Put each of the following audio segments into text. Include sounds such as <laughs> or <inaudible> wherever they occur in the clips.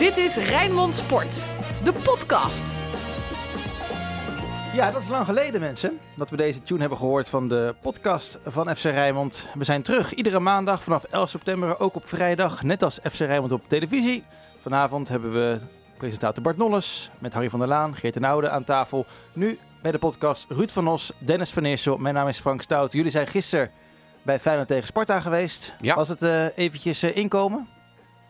Dit is Rijnmond Sport, de podcast. Ja, dat is lang geleden, mensen, dat we deze tune hebben gehoord van de podcast van FC Rijnmond. We zijn terug iedere maandag vanaf 11 september, ook op vrijdag, net als FC Rijnmond op televisie. Vanavond hebben we presentator Bart Nolles met Harry van der Laan, Geert de Oude aan tafel. Nu bij de podcast Ruud van Os, Dennis van Eersel. Mijn naam is Frank Stout. Jullie zijn gisteren bij Feyenoord tegen Sparta geweest. Ja. Was het eh, eventjes eh, inkomen?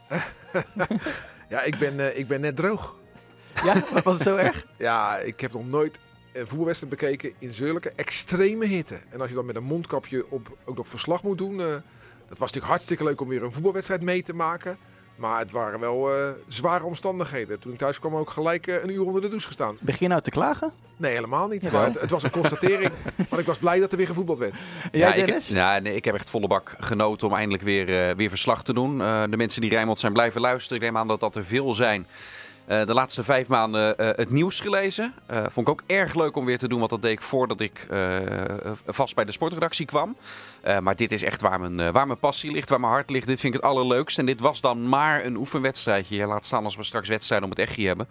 <laughs> Ja, ik ben, eh, ik ben net droog. Ja, <laughs> was het zo erg? Ja, ik heb nog nooit een voetbalwedstrijd bekeken in zulke extreme hitte. En als je dan met een mondkapje op ook nog verslag moet doen. eh, dat was natuurlijk hartstikke leuk om weer een voetbalwedstrijd mee te maken. Maar het waren wel eh, zware omstandigheden. Toen ik thuis kwam ook gelijk eh, een uur onder de douche gestaan. Begin je nou te klagen? Nee, helemaal niet. Maar het, het was een constatering. <laughs> want ik was blij dat er weer gevoetbald werd. Jij, ik, Dennis? ja, nee, ik heb echt volle bak genoten om eindelijk weer, eh, weer verslag te doen. Eh, de mensen die Rijnmond zijn blijven luisteren, ik neem aan dat dat er veel zijn. Eh, de laatste vijf maanden eh, het nieuws gelezen. Eh, vond ik ook erg leuk om weer te doen, want dat deed ik voordat ik vast bij de sportredactie kwam. Maar dit is echt waar mijn, waar mijn passie ligt, waar mijn hart ligt. Dit vind ik het allerleukst. En dit was dan maar een oefenwedstrijdje. Je laat staan als we straks wedstrijden om het echt hebben.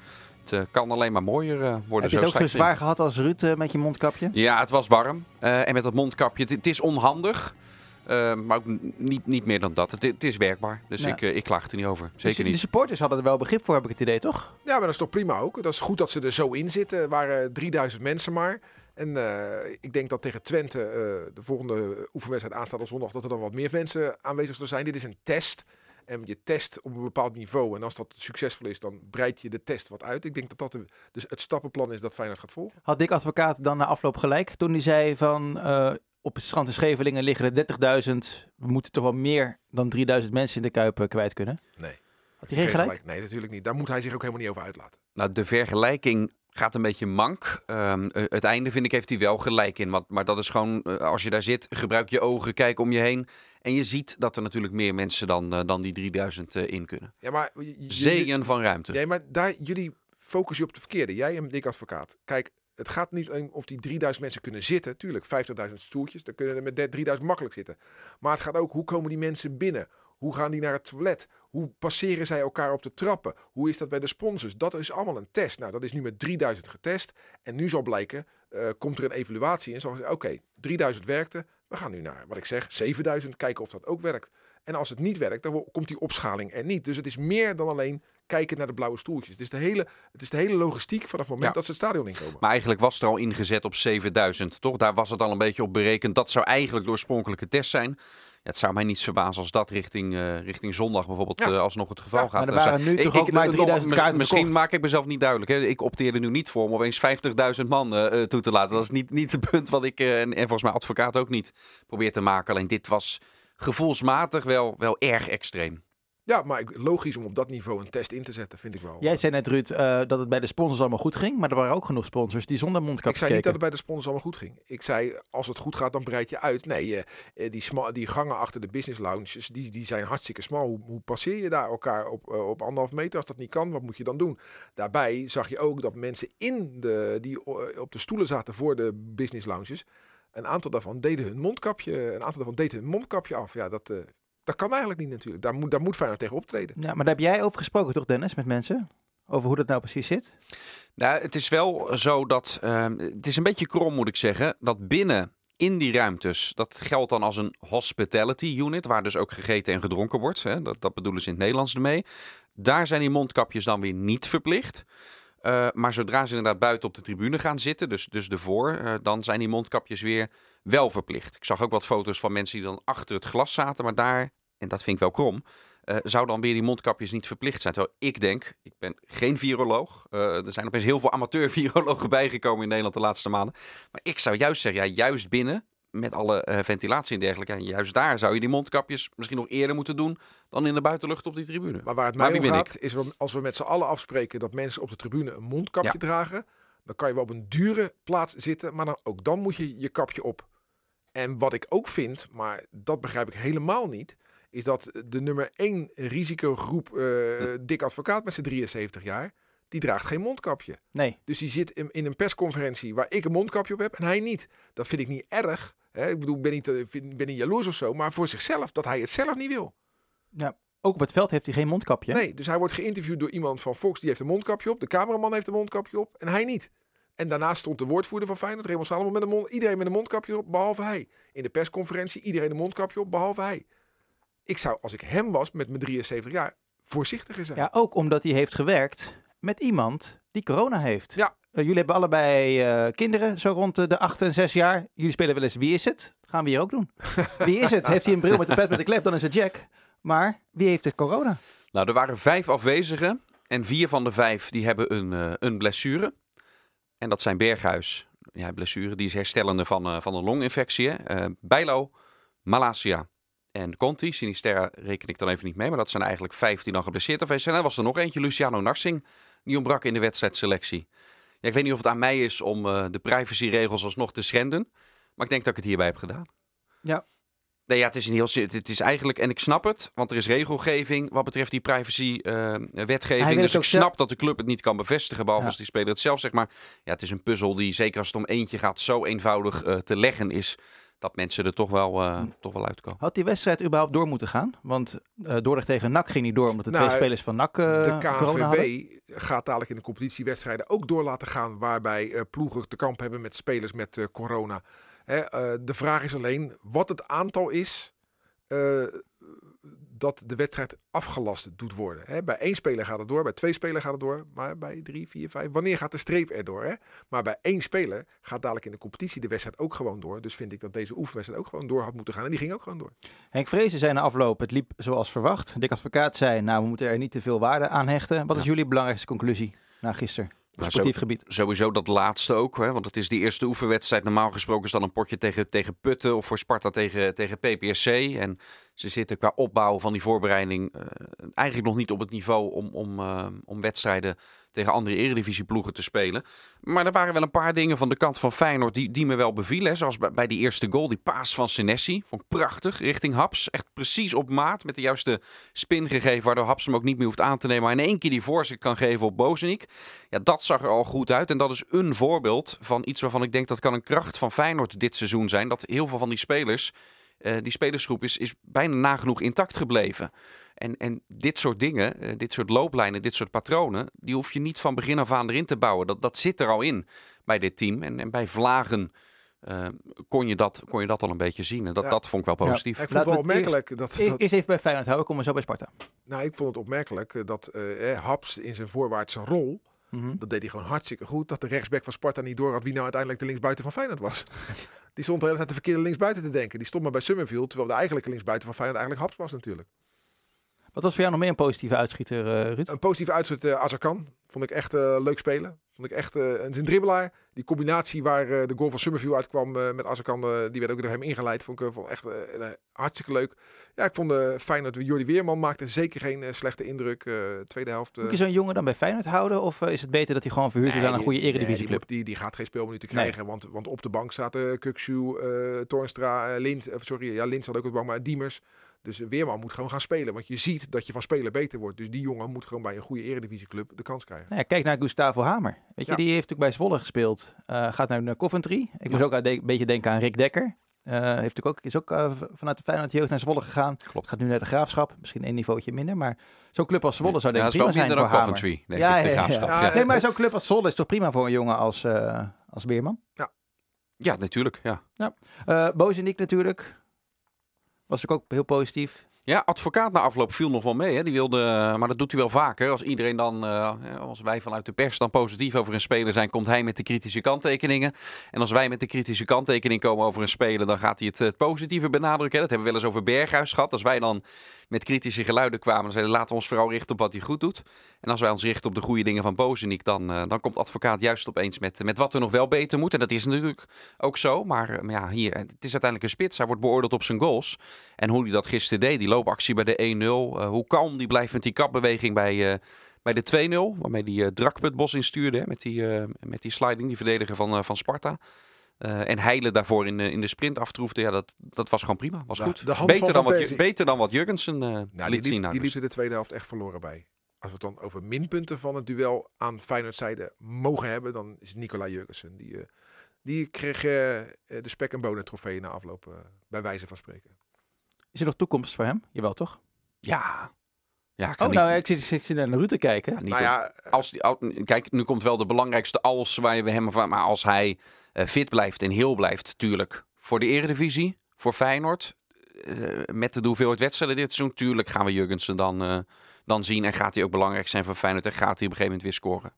Het kan alleen maar mooier worden. Heb je het ook zo zwaar gehad als Ruud met je mondkapje? ja, het was warm. En met dat mondkapje, het, het is onhandig. Eh, maar ook niet, niet meer dan dat. Het, het is werkbaar. Dus Ja. ik, eh, ik klaag er niet over. Dus Zeker De niet. supporters hadden er wel begrip voor, heb ik het idee, toch? Ja, maar dat is toch prima ook. Dat is goed dat ze er zo in zitten. Er waren 3000 mensen maar. En eh, ik denk dat tegen Twente, eh, de volgende oefenwedstrijd aanstaat op zondag, dat er dan wat meer mensen aanwezig zullen zijn. Dit is een test. En je test op een bepaald niveau. En als dat succesvol is, dan breid je de test wat uit. Ik denk dat dat de- dus het stappenplan is dat Feyenoord gaat volgen. Had Dick Advocaat dan na afloop gelijk toen hij zei van eh, op het strand in Schevelingen liggen er 30.000. We moeten toch wel meer dan 3000 mensen in de Kuip eh, kwijt kunnen. Nee. Had hij geen gelijk? Nee, natuurlijk niet. Daar moet hij zich ook helemaal niet over uitlaten. Nou, de vergelijking gaat een beetje mank. Ehm, eh, het einde vind ik heeft hij wel gelijk in. Want, maar dat is gewoon, eh, als je daar zit, gebruik je ogen, kijk om je heen. En je ziet dat er natuurlijk meer mensen dan, dan die 3000 eh, in kunnen. Ja, maar Zeeën van ruimte. Nee, maar daar, jullie focussen je op de verkeerde. Jij en Dick Advocaat. Kijk, het gaat niet alleen of die 3000 mensen kunnen zitten. Tuurlijk, 50.000 stoeltjes. Dan kunnen er met 3000 makkelijk zitten. Maar het gaat ook, hoe komen die mensen binnen? Hoe gaan die naar het toilet? Hoe passeren zij elkaar op de trappen? Hoe is dat bij de sponsors? Dat is allemaal een test. Nou, dat is nu met 3000 getest. En nu zal blijken, eh, komt er een evaluatie en zal zeggen, oké, 3000 werkte. We gaan nu naar, wat ik zeg, 7000. Kijken of dat ook werkt. En als het niet werkt, dan komt die opschaling er niet. Dus het is meer dan alleen kijken naar de blauwe stoeltjes. Het is de hele, het is de hele logistiek vanaf het moment Ja. dat ze het stadion inkomen. Maar eigenlijk was het er al ingezet op 7000, toch? Daar was het al een beetje op berekend. Dat zou eigenlijk de oorspronkelijke test zijn. Ja, het zou mij niets verbazen als dat richting, eh, richting zondag bijvoorbeeld Ja. eh, alsnog het geval Ja, gaat. maar er waren Eh, nu ik- toch ik- ook maar nog- 3000 mis- kaarten Misschien verkocht. maak ik mezelf niet duidelijk. Hè. Ik opteerde nu niet voor om opeens 50.000 man eh, eh, toe te laten. Dat is niet, niet het punt wat ik, eh, en, en volgens mij advocaat ook niet, probeer te maken. Alleen dit was gevoelsmatig wel, wel erg extreem. Ja, maar ik- logisch om op dat niveau een test in te zetten, vind ik wel. Jij zei net, Ruud, eh, dat het bij de sponsors allemaal goed ging. Maar er waren ook genoeg sponsors die zonder ik mondkapje zei niet dat het bij de sponsors allemaal goed ging. Ik zei, als het goed gaat, dan breid je uit. Nee, eh, eh, die, die gangen achter de business lounges, die, die zijn hartstikke smal. Hoe, hoe passeer je daar elkaar op, eh, op anderhalf meter? Als dat niet kan, wat moet je dan doen? Daarbij zag je ook dat mensen in de, die eh, op de stoelen zaten voor de business lounges, een aantal daarvan deden hun mondkapje, een aantal daarvan deden hun mondkapje af. Ja, dat, eh, dat kan eigenlijk niet natuurlijk. Daar moet, daar moet Feyenoord tegen optreden. Ja, maar daar heb jij over gesproken, toch, Dennis, met mensen? Over hoe dat nou precies zit? Nou, het is wel zo dat. ehm, het is een beetje krom, moet ik zeggen. Dat binnen in die ruimtes. Dat geldt dan als een hospitality unit. Waar dus ook gegeten en gedronken wordt. Hè, dat, dat bedoelen ze in het Nederlands ermee. Daar zijn die mondkapjes dan weer niet verplicht. Eh, maar zodra ze inderdaad buiten op de tribune gaan zitten, dus, dus ervoor, eh, dan zijn die mondkapjes weer wel verplicht. Ik zag ook wat foto's van mensen die dan achter het glas zaten, maar daar, en dat vind ik wel krom, eh, zou dan weer die mondkapjes niet verplicht zijn. Terwijl ik denk, ik ben geen viroloog, eh, er zijn opeens heel veel amateur-virologen <laughs> bijgekomen in Nederland de laatste maanden. Maar ik zou juist zeggen, ja, juist binnen, met alle eh, ventilatie en dergelijke, en juist daar zou je die mondkapjes misschien nog eerder moeten doen dan in de buitenlucht op die tribune. Maar waar het mij om gaat, is als we met z'n allen afspreken dat mensen op de tribune een mondkapje Ja. dragen, dan kan je wel op een dure plaats zitten, maar dan, ook dan moet je je kapje op. En wat ik ook vind, maar dat begrijp ik helemaal niet, is dat de nummer 1 risicogroep, eh Dick Advocaat met zijn 73 jaar, die draagt geen mondkapje. Nee. Dus die zit in, in een persconferentie waar ik een mondkapje op heb en hij niet. Dat vind ik niet erg. Hè? Ik bedoel, ik ben niet, eh, ben niet jaloers of zo, maar voor zichzelf, dat hij het zelf niet wil. Ja. Ook op het veld heeft hij geen mondkapje. Nee, dus hij wordt geïnterviewd door iemand van Fox, die heeft een mondkapje op. De cameraman heeft een mondkapje op en hij niet. En daarnaast stond de woordvoerder van Feyenoord, Raymond Salomon, met een mond, iedereen met een mondkapje op, behalve hij. In de persconferentie, iedereen een mondkapje op, behalve hij. Ik zou, als ik hem was, met mijn 73 jaar, voorzichtiger zijn. Ja, ook omdat hij heeft gewerkt met iemand die corona heeft. Ja. Eh, jullie hebben allebei eh, kinderen, zo rond de- de 8 en 6 jaar. Jullie spelen wel eens Wie is het? Dat gaan we hier ook doen. <laughs> Wie is het? Heeft hij een bril met een pet met een klep, dan is het Jack. Maar wie heeft de corona? Nou, er waren vijf afwezigen. En vier van de vijf die hebben een, eh, een blessure. En dat zijn Berghuis. Ja, blessure. Die is herstellende van, eh, van een longinfectie. Eh, Bijlo, Malasia en Conti. Sinisterra reken ik dan even niet mee. Maar dat zijn eigenlijk vijf die dan geblesseerd geweest zijn. En dan was er nog eentje, Luciano Narsing. Die ontbrak in de wedstrijdselectie. Ja, ik weet niet of het aan mij is om eh, de privacyregels alsnog te schenden. Maar ik denk dat ik het hierbij heb gedaan. Ja. Nee, ja, het is een heel. Het is eigenlijk, en ik snap het, want er is regelgeving wat betreft die privacy-wetgeving. wil dus ik snap dat de club het niet kan bevestigen, behalve Ja. als die speler het zelf zegt. Maar ja, het is een puzzel die, zeker als het om eentje gaat, zo eenvoudig eh, te leggen is. Dat mensen er toch wel, eh, Hm. toch wel uitkomen. Had die wedstrijd überhaupt door moeten gaan? Want eh Dordrecht tegen NAC ging niet door, omdat de Nou, twee spelers van NAC eh, de. KNVB gaat dadelijk in de competitiewedstrijden ook door laten gaan waarbij eh, ploegen te kamp hebben met spelers met eh, corona. Hè, eh, de vraag is alleen wat het aantal is eh, dat de wedstrijd afgelast doet worden. Hè, bij één speler gaat het door, bij twee spelers gaat het door, maar bij drie, vier, vijf, wanneer gaat de streep erdoor? Hè? Maar bij één speler gaat dadelijk in de competitie de wedstrijd ook gewoon door. Dus vind ik dat deze oefenwedstrijd ook gewoon door had moeten gaan en die ging ook gewoon door. Henk Vrezen zei na afloop, het liep zoals verwacht. Dick Advocaat zei, nou, we moeten er niet te veel waarde aan hechten. Wat is jullie belangrijkste conclusie na gisteren? Nou, sportief gebied. Sowieso dat laatste ook, hè, want het is die eerste oefenwedstrijd. Normaal gesproken is dan een potje tegen, tegen Putten of voor Sparta tegen, tegen PPSC. En ze zitten qua opbouw van die voorbereiding eh, eigenlijk nog niet op het niveau om, om, eh, om wedstrijden tegen andere eredivisieploegen te spelen. Maar er waren wel een paar dingen van de kant van Feyenoord die, die me wel bevielen. Zoals bij, bij die eerste goal, die paas van Senesi. Vond ik prachtig, richting Haps. Echt precies op maat, met de juiste spin gegeven... waardoor Haps hem ook niet meer hoeft aan te nemen... maar in één keer die voorzet kan geven op Bozenik. Ja, dat zag er al goed uit. En dat is een voorbeeld van iets waarvan ik denk... dat kan een kracht van Feyenoord dit seizoen zijn. Dat heel veel van die spelers... eh, die spelersgroep is, is bijna nagenoeg intact gebleven. En, en dit soort dingen, eh, dit soort looplijnen, dit soort patronen, die hoef je niet van begin af aan erin te bouwen. Dat, dat zit er al in bij dit team. En, en bij Vlagen eh, kon, je dat, kon je dat al een beetje zien. En dat, Ja. dat vond ik wel Ja. positief. Ik vond het wel opmerkelijk dat, E- dat, Eerst even bij Feyenoord houden, komen we zo bij Sparta. nou, ik vond het opmerkelijk dat Haps in zijn voorwaartse rol Mhm. Dat deed hij gewoon hartstikke goed. Dat de rechtsback van Sparta niet door had wie nou uiteindelijk de linksbuiten van Feyenoord was. <laughs> Die stond de hele tijd de verkeerde linksbuiten te denken. Die stond maar bij Summerfield, terwijl de eigenlijke linksbuiten van Feyenoord eigenlijk Haps was natuurlijk. Wat was voor jou nog meer een positieve uitschieter, eh Ruud? Een positieve uitzet uh, Azarkan. Vond ik echt eh, leuk spelen. Vond ik echt uh, een, dribbelaar. Die combinatie waar uh, de goal van Summerfield uitkwam met Azarkan, die werd ook door hem ingeleid. Vond ik, vond echt hartstikke leuk. Ja, ik vond uh, fijn dat Jordi Weerman maakte zeker geen slechte indruk. Tweede helft. Moet je zo'n jongen dan bij Feyenoord houden? Of is het beter dat hij gewoon verhuurd nee, is aan een goede eredivisieclub? Nee, die, die, die, gaat geen speelminuten krijgen. Nee. Want, want op de bank zaten Kukshu, uh, Toornstra, Lind, sorry, ja, Lind zat ook op de bank, maar Diemers. Dus Weerman moet gewoon gaan spelen. Want je ziet dat je van spelen beter wordt. Dus die jongen moet gewoon bij een goede eredivisieclub de kans krijgen. Nou ja, kijk naar Gustavo Hamer. Weet je, ja. die heeft natuurlijk bij Zwolle gespeeld. Uh, gaat nu naar Coventry. Ik ja. moest ook een beetje denken aan Rick Dekker. Uh, heeft natuurlijk ook, is ook uh, vanuit de Feyenoord jeugd naar Zwolle gegaan. Klopt. Gaat nu naar de Graafschap. Misschien een niveautje minder. Maar zo'n club als Zwolle zou denk ik ja, prima zijn voor dan Coventry, denk ja, ik, de ja, Graafschap. Ja, Nee, maar zo'n club als Zwolle is toch prima voor een jongen als, uh, als Beerman? Ja. Ja, natuurlijk. Ja. ja. Uh, Bozeniek natuurlijk. Was ook heel positief. Ja, advocaat na afloop viel nog wel mee. Hè. Die wilde, maar dat doet hij wel vaker. Als iedereen dan, uh, als wij vanuit de pers dan positief over een speler zijn, komt hij met de kritische kanttekeningen. En als wij met de kritische kanttekening komen over een speler, dan gaat hij het, het positieve benadrukken. Dat hebben we wel eens over Berghuis gehad. Als wij dan met kritische geluiden kwamen, dan zeiden laten we ons vooral richten op wat hij goed doet. En als wij ons richten op de goede dingen van Bozeniek, dan, uh, dan komt advocaat juist opeens met, met wat er nog wel beter moet. En dat is natuurlijk ook zo. Maar, maar ja, hier, het is uiteindelijk een spits. Hij wordt beoordeeld op zijn goals. En hoe hij dat gisteren deed, die loopactie bij de 1-0. Uh, hoe kalm die blijft met die kapbeweging bij, uh, bij de 2-0. Waarmee die uh, Drakput bos instuurde hè, met, die, met die sliding, die verdediger van, van Sparta. Uh, en Heilen daarvoor in, uh, in de sprint aftroefde. Ja, dat, dat was gewoon prima. Was ja, goed. Beter, dan wat, beter dan wat Jurgensen uh, nou, liet die, zien. Die, die liep er de tweede helft echt verloren bij. Als we het dan over minpunten van het duel aan Feyenoord zijde mogen hebben, dan is het Nicola Jurgensen. Die, die kreeg de spek en bonen trofee na afloop, bij wijze van spreken. Is er nog toekomst voor hem? Jawel, toch? Ja, Ja, kan Oh, niet- nou, ik zit, ik zit naar Ruud te kijken. ja, niet Nou op- ja, als die, al- kijk, nu komt wel de belangrijkste als waar we hem van. Maar als hij eh, fit blijft en heel blijft, tuurlijk. Voor de Eredivisie, voor Feyenoord. eh, met de hoeveelheid wedstrijden dit seizoen, tuurlijk gaan we Jurgensen dan, eh, dan zien. En gaat hij ook belangrijk zijn voor Feyenoord en gaat hij op een gegeven moment weer scoren.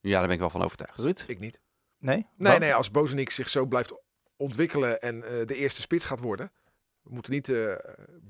Ja, daar ben ik wel van overtuigd. Ruud? ik niet. Nee? Nee, Wat? nee, als Bozenik zich zo blijft ontwikkelen en eh, de eerste spits gaat worden. We moeten niet eh,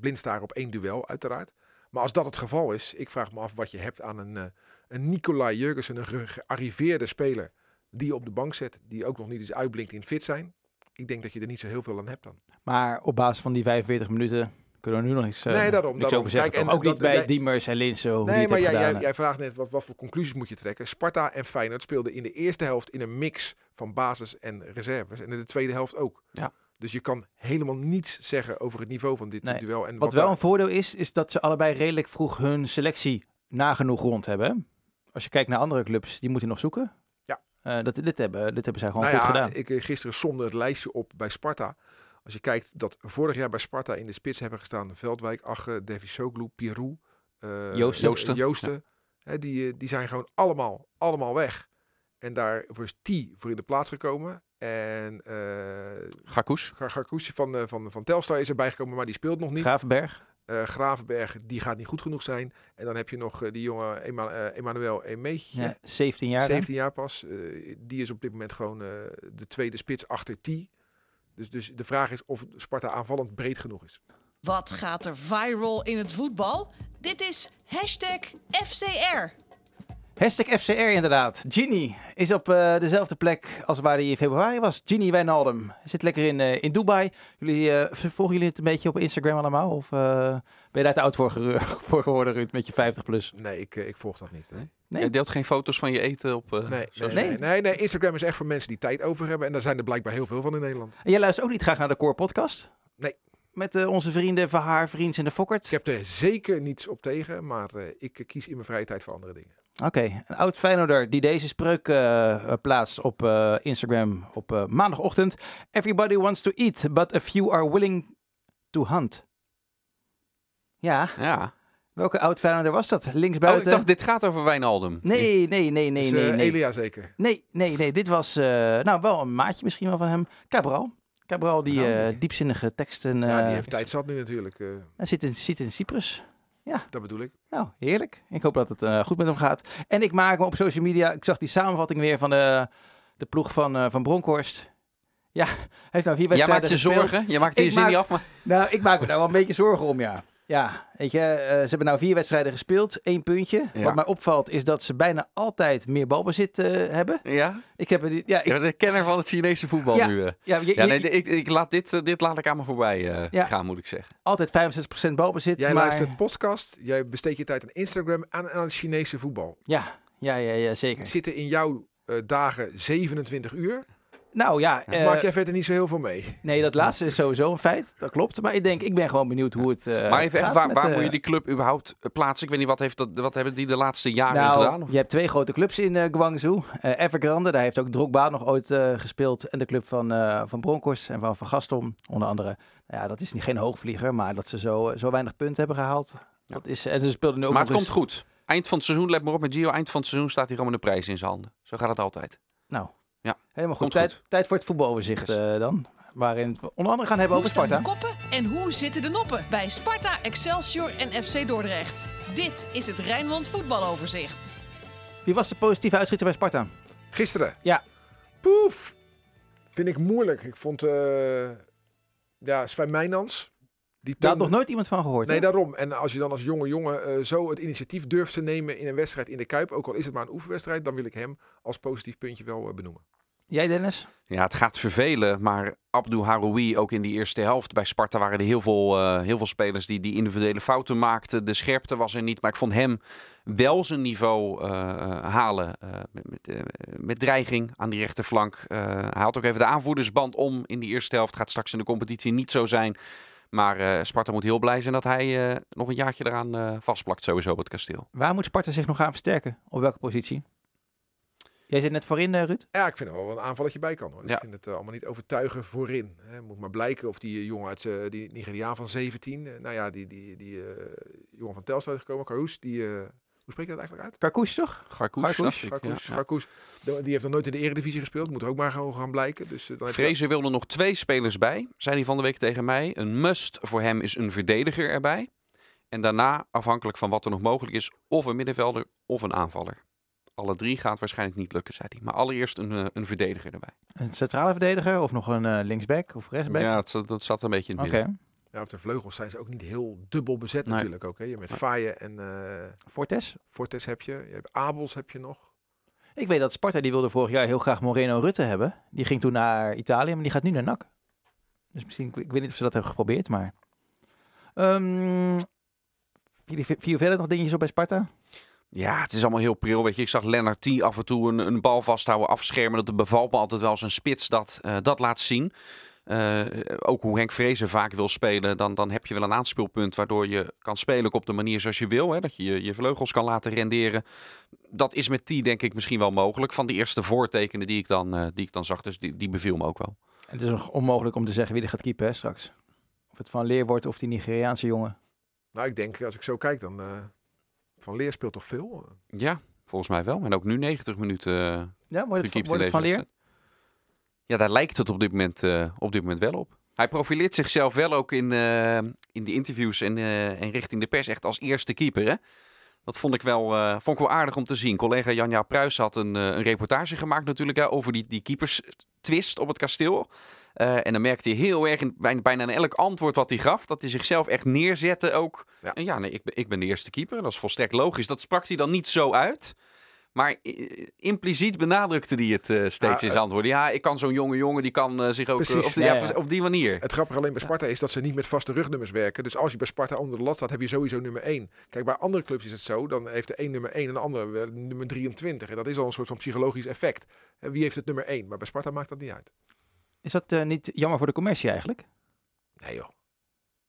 blind staren op één duel, uiteraard. Maar als dat het geval is, ik vraag me af wat je hebt aan een, eh een Nicolai Jurgensen, een ge- gearriveerde speler. Die je op de bank zet, die ook nog niet eens uitblinkt in fit zijn. Ik denk dat je er niet zo heel veel aan hebt dan. Maar op basis van die 45 minuten kunnen we nu nog eens uh, Nee, daarom, over zeggen. Kijk, en ook niet bij jij- Diemers en Linsen, hoe Nee, maar jij, jij, jij vraagt net wat, wat voor conclusies moet je trekken. Sparta en Feyenoord speelden in de eerste helft in een mix van basis en reserves. En in de tweede helft ook. Ja. Dus je kan helemaal niets zeggen over het niveau van dit Nee. duel. En Wat wel daar- een voordeel is, is dat ze allebei redelijk vroeg hun selectie nagenoeg rond hebben. Als je kijkt naar andere clubs, die moeten nog zoeken. Ja. Eh, dat, dit, hebben, dit hebben zij gewoon nou goed ja, gedaan. ik eh, gisteren somde het lijstje op bij Sparta. Als je kijkt dat vorig jaar bij Sparta in de spits hebben gestaan Veldwijk, Agge, Davy Soglu, Pirou, eh, Joosten. Joosten. Joosten. Hè, die, die zijn gewoon allemaal, allemaal weg. En daarvoor is T voor in de plaats gekomen. En eh Gakoes. Gar- Garkoesje van, eh, van, van Telstar is erbij gekomen, maar die speelt nog niet. Gravenberg. Eh, Gravenberg, die gaat niet goed genoeg zijn. En dan heb je nog eh, die jonge Ema eh, Emmanuel Emeetje. Ja, 17 jaar. hè? 17 jaar pas. Eh, die is op dit moment gewoon eh, de tweede spits achter T. Dus, dus de vraag is of Sparta aanvallend breed genoeg is. Wat gaat er viral in het voetbal? Dit is hashtag FCR. Hashtag FCR inderdaad. Ginny is op eh, dezelfde plek als waar hij in februari was. Ginny Wijnaldum zit lekker in, eh, in Dubai. Jullie, eh, volgen jullie het een beetje op Instagram allemaal? Of eh, ben je daar te oud voor, <laughs> voor geworden, Ruud, met je 50 plus? Nee, ik, ik volg dat niet. Nee. Nee? Je deelt geen foto's van je eten op. eh, Nee, nee, nee, Nee? nee, nee, Instagram is echt voor mensen die tijd over hebben. En daar zijn er blijkbaar heel veel van in Nederland. En jij luistert ook niet graag naar de Core Podcast? Nee. Met eh, onze vrienden Verhaar, Vriends en de Fokkert? Ik heb er zeker niets op tegen, maar eh, ik kies in mijn vrije tijd voor andere dingen. Oké, een oud Feyenoorder die deze spreuk eh, eh, plaatst op eh, Instagram op eh, maandagochtend. Everybody wants to eat, but a few are willing to hunt. Ja, Ja. welke oud Feyenoorder was dat? Oh, ik Linksbuiten? dacht, dit gaat over Wijnaldum. Nee, nee, nee, nee, Is, nee, nee. Elia zeker. Nee, nee, nee. Dit was eh, nou wel een maatje misschien wel van hem. Cabral. Cabral die Oh, eh, nee. diepzinnige teksten... ja, die heeft tijd zat nu natuurlijk. eh, Hij zit in, zit in Cyprus. Dat bedoel ik. Nou, heerlijk. Ik hoop dat het eh, goed met hem gaat. En ik maak me op social media... Ik zag die samenvatting weer van de, de ploeg van, eh, van Bronkhorst. Ja, hij heeft nou vier Jij wedstrijden maakt je gespeeld. zorgen. Je maakt je zin maak- niet af. Maar... Nou, ik maak me daar wel een beetje zorgen om, ja. Ja, weet je, eh, ze hebben nou vier wedstrijden gespeeld. één puntje. Ja. Wat mij opvalt is dat ze bijna altijd meer balbezit eh, hebben. Ja? Ik heb Ja, ik, Ja, de kenner van het Chinese voetbal Ja. nu. eh. ja, je- Ja, je- nee, ik, ik laat dit, dit laat ik aan me voorbij eh, Ja. gaan, moet ik zeggen. altijd 65% balbezit. Jij maar... luistert podcast, jij besteedt je tijd aan Instagram en aan het Chinese voetbal. Ja, ja, ja, ja, zeker. Zitten in jouw eh, dagen 27 uur. Nou ja, eh, Maak jij verder niet zo heel veel mee. nee, dat laatste is sowieso een feit. Dat klopt. Maar ik denk, ik ben gewoon benieuwd hoe het eh, maar even, echt, waar, met, waar eh, moet je die club überhaupt eh, plaatsen? Ik weet niet, wat, heeft dat, wat hebben die de laatste jaren nou, gedaan? Of- je hebt twee grote clubs in eh, Guangzhou. Eh Evergrande, daar heeft ook Drogba nog ooit eh, gespeeld. En de club van, eh van Bronkhorst en van Van Gaston, onder andere. Nou ja, dat is niet, geen hoogvlieger, maar dat ze zo, zo weinig punten hebben gehaald. Dat is, en ze speelden nu ook Maar het komt goed. Eind van het seizoen, let maar op met Gio. Eind van het seizoen staat hij gewoon met een prijs in zijn handen. Zo gaat het altijd. Nou, Ja, helemaal goed. Tijd, goed. tijd voor het voetbaloverzicht Yes. eh, dan. Waarin we onder andere gaan hebben Hoe over staan Sparta. de koppen en hoe zitten de noppen bij Sparta, Excelsior en FC Dordrecht? Dit is het Rijnmond voetbaloverzicht. Wie was de positieve uitschieter bij Sparta? Gisteren. Ja. Poef. Vind ik moeilijk. Ik vond, eh ja, Sven Mijnans. Die Daar had nog nooit iemand van gehoord. Nee, hè? daarom. En als je dan als jonge jongen eh, zo het initiatief durft te nemen in een wedstrijd in de Kuip, ook al is het maar een oefenwedstrijd, dan wil ik hem als positief puntje wel eh, benoemen. Jij Dennis? Ja, het gaat vervelen, maar Abdou Haroui, ook in die eerste helft bij Sparta waren er heel veel, eh, heel veel spelers die, die individuele fouten maakten. De scherpte was er niet, maar ik vond hem wel zijn niveau eh, halen eh, met, met, met dreiging aan die rechterflank. Eh, hij had ook even de aanvoerdersband om in die eerste helft. Gaat straks in de competitie niet zo zijn. Maar eh, Sparta moet heel blij zijn dat hij eh, nog een jaartje eraan eh, vastplakt sowieso op het kasteel. Waar moet Sparta zich nog gaan versterken? Op welke positie? Jij zit net voorin, Ruud? Ja, ik vind er wel een aanvalletje bij kan. Hoor. Ja. Ik vind het allemaal niet overtuigen voorin. Hè. Moet maar blijken of die jongen uit eh, die Nigeriaan van 17, eh, nou ja, die, die, die eh, jongen van Telstar is gekomen, Karous, die, eh, hoe spreek je dat eigenlijk uit? Karkoes, toch? Garkoes, ja. Die heeft nog nooit in de eredivisie gespeeld, moet er ook maar gewoon gaan blijken. Dus, eh, dan wilde nog twee spelers bij, zei hij van de week tegen mij. Een must voor hem is een verdediger erbij. En daarna, afhankelijk van wat er nog mogelijk is, of een middenvelder of een aanvaller. Alle drie gaat waarschijnlijk niet lukken, zei hij. Maar allereerst een, eh, een verdediger erbij. Een centrale verdediger of nog een eh, linksback of rechtsback? Ja, dat, zat- dat zat een beetje in het Oké. midden. Ja, op de vleugels zijn ze ook niet heel dubbel bezet Nee. natuurlijk ook. Hè. Je hebt met Faye en eh Fortes? Fortes heb je. Je hebt Abels heb je nog. Ik weet dat Sparta, die wilde vorig jaar heel graag Moreno Rutte hebben. Die ging toen naar Italië, maar die gaat nu naar NAC. Dus misschien, ik, ik weet niet of ze dat hebben geprobeerd, maar... Ehm vier, vier verder nog dingetjes op bij Sparta? Ja, het is allemaal heel pril. Weet je, ik zag Lennart T af en toe een, een bal vasthouden, afschermen. Dat bevalt me altijd wel zijn spits dat, eh, dat laat zien. Eh, ook hoe Henk Vrezen vaak wil spelen, dan, dan heb je wel een aanspeelpunt waardoor je kan spelen op de manier zoals je wil. Hè? Dat je, je je vleugels kan laten renderen. Dat is met T denk ik misschien wel mogelijk. Van die eerste voortekenen die ik dan, eh, die ik dan zag, dus die, die beviel me ook wel. En het is nog onmogelijk om te zeggen wie er gaat keepen hè, straks. Of het Van Leer wordt of die Nigeriaanse jongen. Nou, ik denk, als ik zo kijk, dan... eh, van Leer speelt toch veel? Ja, volgens mij wel. En ook nu 90 minuten Ja, wordt het, wordt Van Leer? Ja, daar lijkt het op dit moment, eh, op dit moment wel op. Hij profileert zichzelf wel ook in, eh, in die interviews en, eh, en richting de pers echt als eerste keeper. Hè? Dat vond ik, wel, vond ik wel aardig om te zien. Collega Janja Pruis had een, een reportage gemaakt natuurlijk over die, die keepers twist op het kasteel. En dan merkte hij heel erg, in, bijna, bijna in elk antwoord wat hij gaf, dat hij zichzelf echt neerzette ook. Ja. En ja, nee, ik, ik ben de eerste keeper. Dat is volstrekt logisch. Dat sprak hij dan niet zo uit. Maar impliciet benadrukte hij het eh, steeds in eh, zijn antwoorden. Ja, ik kan zo'n jonge jongen, die kan eh, zich ook... Precies. op, die, Ja, ja, ja. op die manier. Het grappige alleen bij Sparta is dat ze niet met vaste rugnummers werken. Dus als je bij Sparta onder de lat staat, heb je sowieso nummer 1. Kijk, bij andere clubs is het zo. Dan heeft de een nummer 1 en de andere nummer 23. En dat is al een soort van psychologisch effect. En wie heeft het nummer 1? Maar bij Sparta maakt dat niet uit. Is dat eh, niet jammer voor de commercie eigenlijk? Nee joh.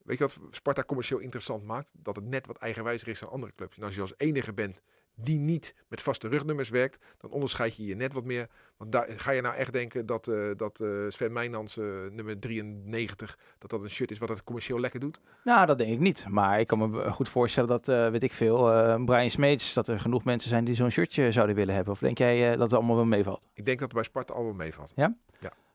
Weet je wat Sparta commercieel interessant maakt? Dat het net wat eigenwijzer is dan andere clubs. En als je als enige bent die niet met vaste rugnummers werkt, dan onderscheid je je net wat meer. Want daar ga je nou echt denken dat, eh, dat eh, Sven Meijnans eh, nummer 93, dat dat een shirt is wat het commercieel lekker doet? Nou, dat denk ik niet. Maar ik kan me goed voorstellen dat, weet ik veel, Brian Smeets, dat er genoeg mensen zijn die zo'n shirtje zouden willen hebben. Of denk jij dat het allemaal wel meevalt? Ik denk dat het bij Sparta allemaal meevalt.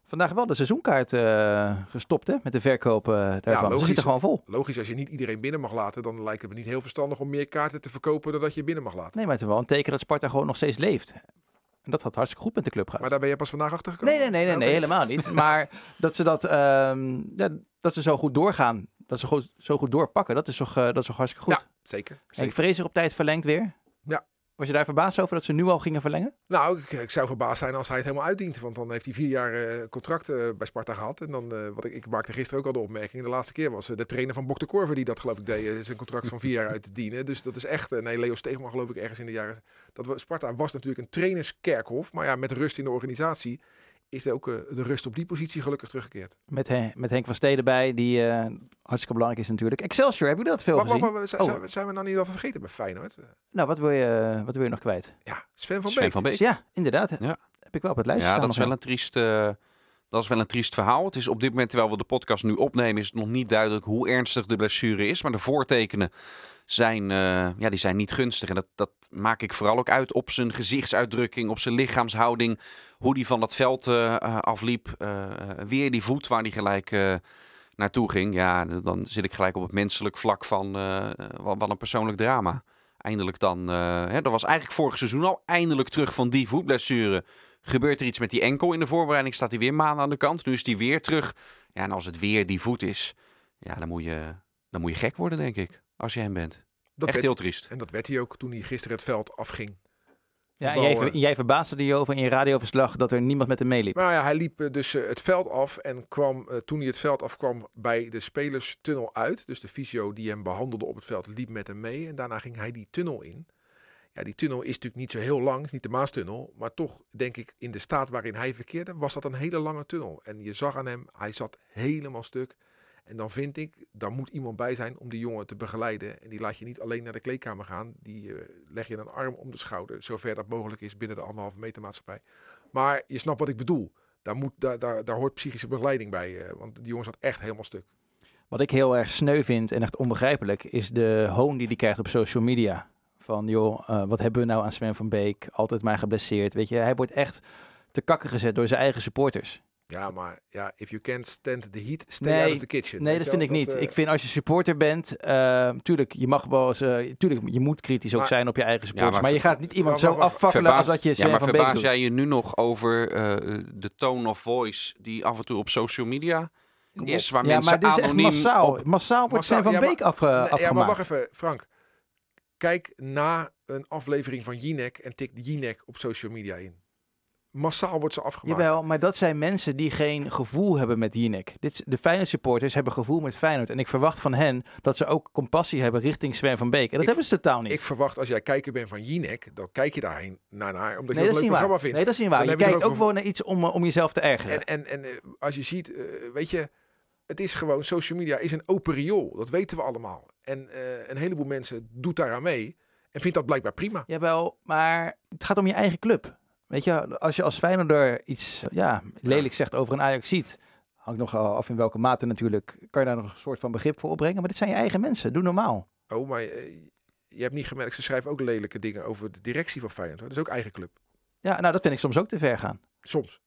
Vandaag wel de seizoenkaart eh, gestopt hè, met de verkoop eh, daarvan. Ze logisch. zitten gewoon vol. Logisch, als je niet iedereen binnen mag laten, dan lijkt het me niet heel verstandig om meer kaarten te verkopen dan dat je binnen mag laten. Nee, maar het is wel een teken dat Sparta gewoon nog steeds leeft. En dat gaat hartstikke goed met de club gaat. Maar daar ben je pas vandaag achter gekomen? Nee, nee, nee, nee, Nou, nee, helemaal niet. <laughs> Maar dat ze dat, ehm, ja, dat ze zo goed doorgaan, dat ze goed, zo goed doorpakken, dat is toch, eh, dat is toch hartstikke goed. Ja, zeker. Zeker. Vrezer op tijd verlengd weer. Ja. Was je daar verbaasd over dat ze nu al gingen verlengen? Nou, ik, ik zou verbaasd zijn als hij het helemaal uitdient. Want dan heeft hij vier jaar eh, contract eh, bij Sparta gehad. En dan, eh, wat ik, ik maakte gisteren ook al de opmerking. De laatste keer was de trainer van Bok de Korver die dat geloof ik deed. zijn contract van vier jaar uit te dienen. Dus dat is echt, nee, Leo Steegman geloof ik ergens in de jaren... Dat Sparta was natuurlijk een trainerskerkhof. Maar ja, met rust in de organisatie is er ook eh, de rust op die positie gelukkig teruggekeerd. Met, Hen- met Henk van Steden bij, die eh, hartstikke belangrijk is natuurlijk. Excelsior, heb je dat veel Wacht, wacht, gezien? wacht, zijn, Oh. zijn we- nou niet al vergeten bij Feyenoord? Eh, Nou, wat wil, je, wat wil je nog kwijt? Ja, Sven van Sven Beek. van Beek. Dus ja, inderdaad. Ja. Heb ik wel op het lijstje Ja, staan dat is, wel een triest, eh, dat is wel een triest verhaal. Het is op dit moment, terwijl we de podcast nu opnemen, is het nog niet duidelijk hoe ernstig de blessure is. Maar de voortekenen zijn, eh, ja, die zijn niet gunstig. En dat, dat maak ik vooral ook uit op zijn gezichtsuitdrukking, op zijn lichaamshouding. Hoe die van dat veld eh, eh, afliep. Eh, weer die voet waar hij gelijk naartoe ging. Ja, dan zit ik gelijk op het menselijk vlak van wat, een persoonlijk drama. Eindelijk dan, hè, dat was eigenlijk vorig seizoen al, eindelijk terug van die voetblessure gebeurt er iets met die enkel in de voorbereiding, staat hij weer maanden aan de kant. Nu is hij weer terug. Ja, en als het weer die voet is, ja, dan moet je, dan moet je gek worden, denk ik. Als je hem bent. Dat Echt werd, heel triest. En dat werd hij ook toen hij gisteren het veld afging. Ja, en jij, ver- eh, jij verbaasde er je over in je radioverslag dat er niemand met hem meeliep. Maar ja, hij liep eh, dus eh, het veld af en kwam, toen hij het veld afkwam, bij de spelerstunnel uit. Dus de fysio die hem behandelde op het veld liep met hem mee. En daarna ging hij die tunnel in. Ja, die tunnel is natuurlijk niet zo heel lang, is niet de Maastunnel. Maar toch, denk ik, in de staat waarin hij verkeerde, was dat een hele lange tunnel. En je zag aan hem, hij zat helemaal stuk. En dan vind ik, daar moet iemand bij zijn om die jongen te begeleiden. En die laat je niet alleen naar de kleedkamer gaan. Die eh, leg je een arm om de schouder, zover dat mogelijk is binnen de anderhalve meter maatschappij. Maar je snapt wat ik bedoel. Daar, moet, daar, daar, daar hoort psychische begeleiding bij. eh, want die jongen zat echt helemaal stuk. Wat ik heel erg sneu vind en echt onbegrijpelijk is de hoon die hij krijgt op social media. Van joh, eh, wat hebben we nou aan Sven van Beek? Altijd maar geblesseerd. Weet je, hij wordt echt te kakken gezet door zijn eigen supporters. Ja, maar ja, if you can't stand the heat, stay Nee, out of the kitchen. Nee, dat vind ik niet. eh, ik vind als je supporter bent, eh, tuurlijk, je mag wel eens, tuurlijk, je moet kritisch ook Maar- zijn op je eigen supporters. maar maar, je gaat niet iemand zo afvakkelen als dat je Ja, Sven maar van Beek verbaas doet. jij je nu nog over eh, de tone of voice die af en toe op social media is, waar ja, mensen maar dit is echt massaal. op- Massaal wordt Massaal, Sven van ja, maar- Beek afge, Nee, ja, maar afgemaakt. wacht even, Frank. Kijk na een aflevering van Jinek en tik Jinek op social media in. Massaal wordt ze afgemaakt. Jawel, maar dat zijn mensen die geen gevoel hebben met Jinek. Dit, de Feyenoord supporters hebben gevoel met Feyenoord. En ik verwacht van hen dat ze ook compassie hebben richting Sven van Beek. En dat Ik- hebben ze totaal niet. Ik verwacht als jij kijker bent van Jinek, dan kijk je daarheen naar, naar omdat nee, je dat een leuk niet waar. programma vindt. Nee, dat is niet waar. Dan Je kijkt ook ook een- gewoon naar iets om, eh, om jezelf te ergeren. En, en, en eh, als je ziet, eh, weet je, het is gewoon, social media is een open riool. Dat weten we allemaal. En eh, een heleboel mensen doet daaraan mee en vindt dat blijkbaar prima. Jawel, maar het gaat om je eigen club. Weet je, als je als Feyenoorder iets ja, lelijk zegt over een Ajax ziet, hangt nog af in welke mate natuurlijk, kan je daar nog een soort van begrip voor opbrengen. Maar dit zijn je eigen mensen, doe normaal. Oh, maar eh, je hebt niet gemerkt, ze schrijven ook lelijke dingen over de directie van Feyenoord. hoor. Dat is ook eigen club. Ja, nou dat vind ik soms ook te ver gaan. Soms.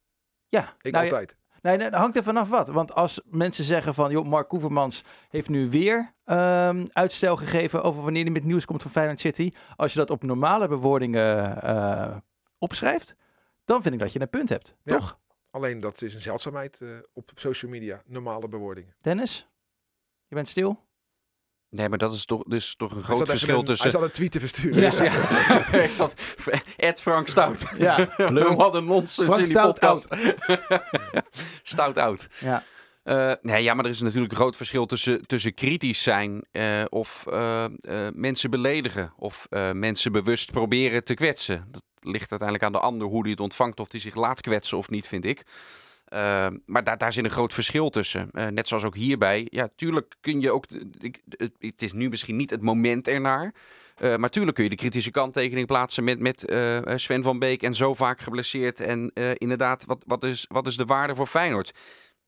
Ja, Ik nou, ja, altijd. Nee, nee, dat hangt er vanaf wat. Want als mensen zeggen van, joh, Mark Koevermans heeft nu weer ehm, uitstel gegeven over wanneer hij met nieuws komt van Feyenoord City. Als je dat op normale bewoordingen eh, opschrijft, dan vind ik dat je een punt hebt. Ja. Toch, Alleen dat is een zeldzaamheid eh, op social media. Normale bewoordingen. Dennis? Je bent stil? Nee, maar dat is toch, dus toch een Hij groot verschil een- tussen... Hij zat een tweet te versturen. Dus, ja, <laughs> ik zat... Ed Frank Stout. Ja, lul. Wat een nonsens Frank in die Stout podcast. <laughs> Stout oud. Ja. Eh, nee, ja, maar er is natuurlijk een groot verschil tussen, tussen kritisch zijn eh, of eh, mensen beledigen of mensen bewust proberen te kwetsen. Dat ligt uiteindelijk aan de ander hoe die het ontvangt, of die zich laat kwetsen of niet, vind ik. Eh, maar daar, daar zit een groot verschil tussen. Eh, net zoals ook hierbij. Ja, tuurlijk kun je ook. Ik, het, is nu misschien niet het moment ernaar. Eh, maar tuurlijk kun je de kritische kanttekening plaatsen met, met eh, Sven van Beek en zo vaak geblesseerd. En inderdaad, wat, wat, is, wat is de waarde voor Feyenoord?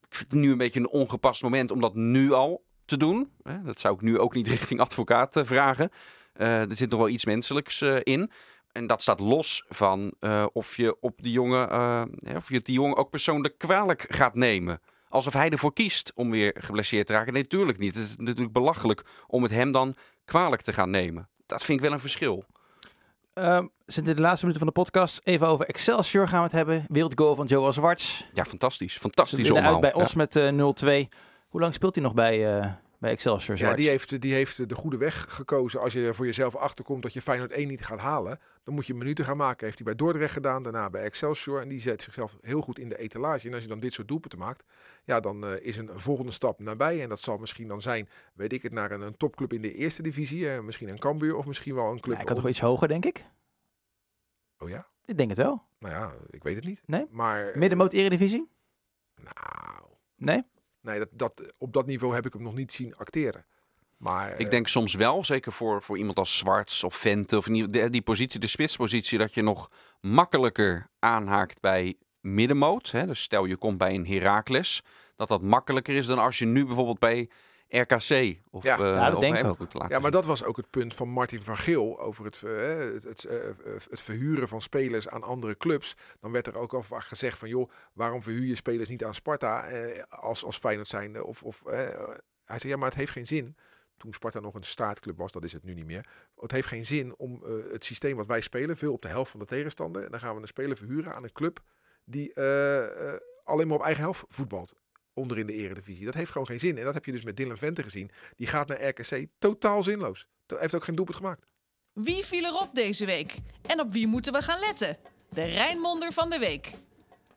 Ik vind het nu een beetje een ongepast moment om dat nu al te doen. Dat zou ik nu ook niet <laughs> richting advocaat vragen. Er zit nog wel iets menselijks in. En dat staat los van eh, of je op die jongen, eh, of je het die jongen ook persoonlijk kwalijk gaat nemen. Alsof hij ervoor kiest om weer geblesseerd te raken. Nee, natuurlijk niet. Het is natuurlijk belachelijk om het hem dan kwalijk te gaan nemen. Dat vind ik wel een verschil. Ehm, zitten in de laatste minuten van de podcast. Even over Excelsior gaan we het hebben. Wereldgoal van Joel Zwarts. Ja, fantastisch. Fantastisch omhaal. uit bij Ja. ons met eh 0-2. Hoe lang speelt hij nog bij, bij Excelsior Ja, die heeft, die heeft de goede weg gekozen. Als je er voor jezelf achterkomt dat je Feyenoord 1 niet gaat halen, dan moet je minuten gaan maken. Heeft hij bij Dordrecht gedaan, daarna bij Excelsior. En die zet zichzelf heel goed in de etalage. En als je dan dit soort doelpunten maakt, ja, dan eh, is een volgende stap nabij. En dat zal misschien dan zijn, weet ik het, naar een, een topclub in de eerste divisie. eh, misschien een Cambuur of misschien wel een club. Ja, ik had toch iets hoger, denk ik? Oh ja? Ik denk het wel. Nou ja, ik weet het niet. Nee? Maar, eh, Middenmoot Eredivisie? Nou, Nee? Nee, dat, dat, op dat niveau heb ik hem nog niet zien acteren. Maar, Ik eh, denk soms wel, zeker voor, voor iemand als Zwarts of Vente, of die, die positie, de spitspositie, dat je nog makkelijker aanhaakt bij middenmoot. Hè? Dus stel je komt bij een Heracles, dat dat makkelijker is dan als je nu bijvoorbeeld bij RKC of, Ja. eh, Ja, dat of denk ik ook. laten Ja, maar zien. dat was ook het punt van Martin van Geel over het, eh, het, het, eh, het verhuren van spelers aan andere clubs. Dan werd er ook al vaak gezegd van, joh, waarom verhuur je spelers niet aan Sparta eh, als, als Feyenoord zijn? Of, of, hij zei, ja, maar het heeft geen zin. Toen Sparta nog een staatclub was, dat is het nu niet meer. Het heeft geen zin om eh, het systeem wat wij spelen, veel op de helft van de tegenstander. En dan gaan we een speler verhuren aan een club die alleen maar op eigen helft voetbalt. Onder in de eredivisie. Dat heeft gewoon geen zin. En dat heb je dus met Dylan Vente gezien. Die gaat naar RKC totaal zinloos. Hij heeft ook geen doelpunt gemaakt. Wie viel erop deze week? En op wie moeten we gaan letten? De Rijnmonder van de week.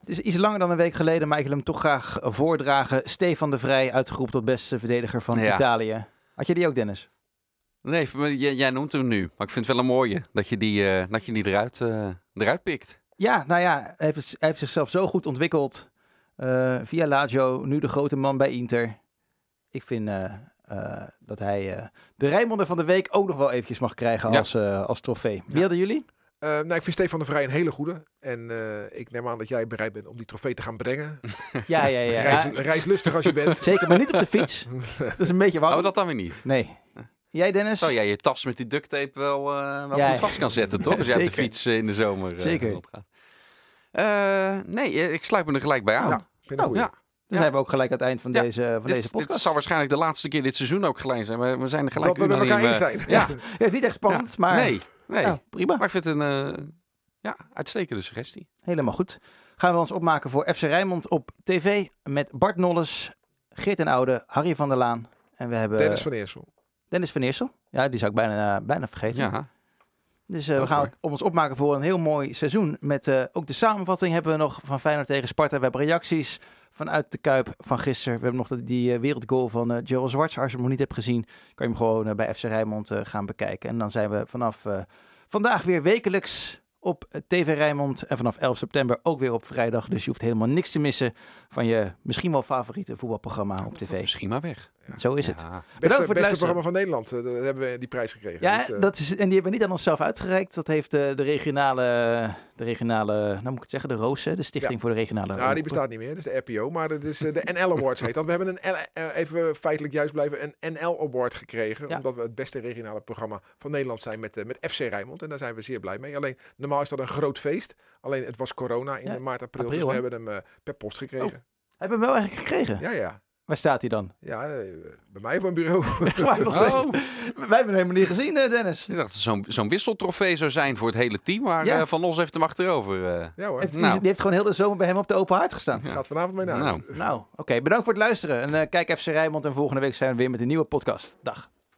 Het is iets langer dan een week geleden, maar ik wil hem toch graag voordragen. Stefan de Vrij, uitgeroepen tot beste verdediger van Ja. Italië. Had je die ook, Dennis? Nee, maar jij, jij noemt hem nu. Maar ik vind het wel een mooie dat je die, eh, dat je die eruit, eh, eruit pikt. Ja, nou ja, hij heeft, hij heeft zichzelf zo goed ontwikkeld. Eh, via Lazio, nu de grote man bij Inter. ik vind eh, eh, dat hij eh, de Rijnmonder van de week ook nog wel eventjes mag krijgen Ja. als, eh, als trofee. Wie Ja. hadden jullie? Eh, nou, ik vind Stefan de Vrij een hele goede. En eh, ik neem aan dat jij bereid bent om die trofee te gaan brengen. <laughs> Ja, ja, ja. Reis, Ja, reislustig als je bent. <laughs> zeker, maar niet op de fiets. <laughs> Dat is een beetje warm. Oh, dat dan weer niet. Nee. Jij, Dennis? Zou jij je tas met die duct tape wel, eh, wel Ja, goed vast kan zetten, toch? Als jij op de fiets in de zomer eh, Zeker. rondgaat. Eh, nee, eh, ik sluit me er gelijk bij aan. Ja, ik vind het Oh, een ja. Dan zijn we ook gelijk aan het eind van, Ja, deze, van Dit, deze podcast. dit zal waarschijnlijk de laatste keer dit seizoen ook gelijk zijn. We, we zijn er gelijk Dat we met elkaar unaniem, eens eh, zijn. Ja, <laughs> Ja, het is niet echt spannend, ja. maar Nee, nee. ja, prima. Maar ik vind het een eh, ja, uitstekende suggestie. Helemaal goed. Gaan we ons opmaken voor FC Rijnmond op tv met Bart Nolles, Geert en Oude, Harry van der Laan. En we hebben Dennis van Eersel. Dennis van Eersel. Ja, die zou ik bijna, bijna vergeten. Ja. Dus eh, we gaan hoor. ons opmaken voor een heel mooi seizoen. Met eh, ook de samenvatting hebben we nog van Feyenoord tegen Sparta. We hebben reacties vanuit de Kuip van gisteren. We hebben nog die eh, wereldgoal van eh Joel Zwarts. Als je hem nog niet hebt gezien, kan je hem gewoon bij FC Rijnmond gaan bekijken. En dan zijn we vanaf vandaag weer wekelijks op eh, TV Rijnmond. En vanaf 11 september ook weer op vrijdag. Dus je hoeft helemaal niks te missen van je misschien wel favoriete voetbalprogramma op tv. Misschien maar weg. Zo is het. Ja. Bedankt Beste, voor het beste programma van Nederland. eh, daar hebben we die prijs gekregen. Ja, Dus, eh, dat is, en die hebben we niet aan onszelf uitgereikt. Dat heeft de, de regionale, de regionale, nou moet ik het zeggen, de Roos, hè, de Stichting Ja. voor de Regionale Ja, die bestaat niet meer. Dat is de RPO. Maar het is eh, de NL Awards heet dat. We hebben een, L- eh, even feitelijk juist blijven, een NL Award gekregen. Ja. Omdat we het beste regionale programma van Nederland zijn met, eh, met FC Rijnmond. En daar zijn we zeer blij mee. Alleen, normaal is dat een groot feest. Alleen, het was corona in Ja, de maart, april. april, dus we hebben hem eh, per post gekregen. Hebben we hem wel eigenlijk gekregen? Ja, ja. Waar staat hij dan? Ja, eh, bij mij op mijn bureau. <laughs> Waar nog Oh, steeds? Wij hebben hem helemaal niet gezien, eh, Dennis. ik dacht dat zo'n zo'n wisseltrofee zou zijn voor het hele team. Maar Ja. Van Os heeft hem achterover. eh. ja hoor. Heeft, die, Nou. die heeft gewoon heel de zomer bij hem op de open haard gestaan. Ja. Gaat vanavond mee naar huis. Nou. Nou, oké. bedankt voor het luisteren. En eh, kijk FC Rijnmond. En volgende week zijn we weer met een nieuwe podcast. Dag.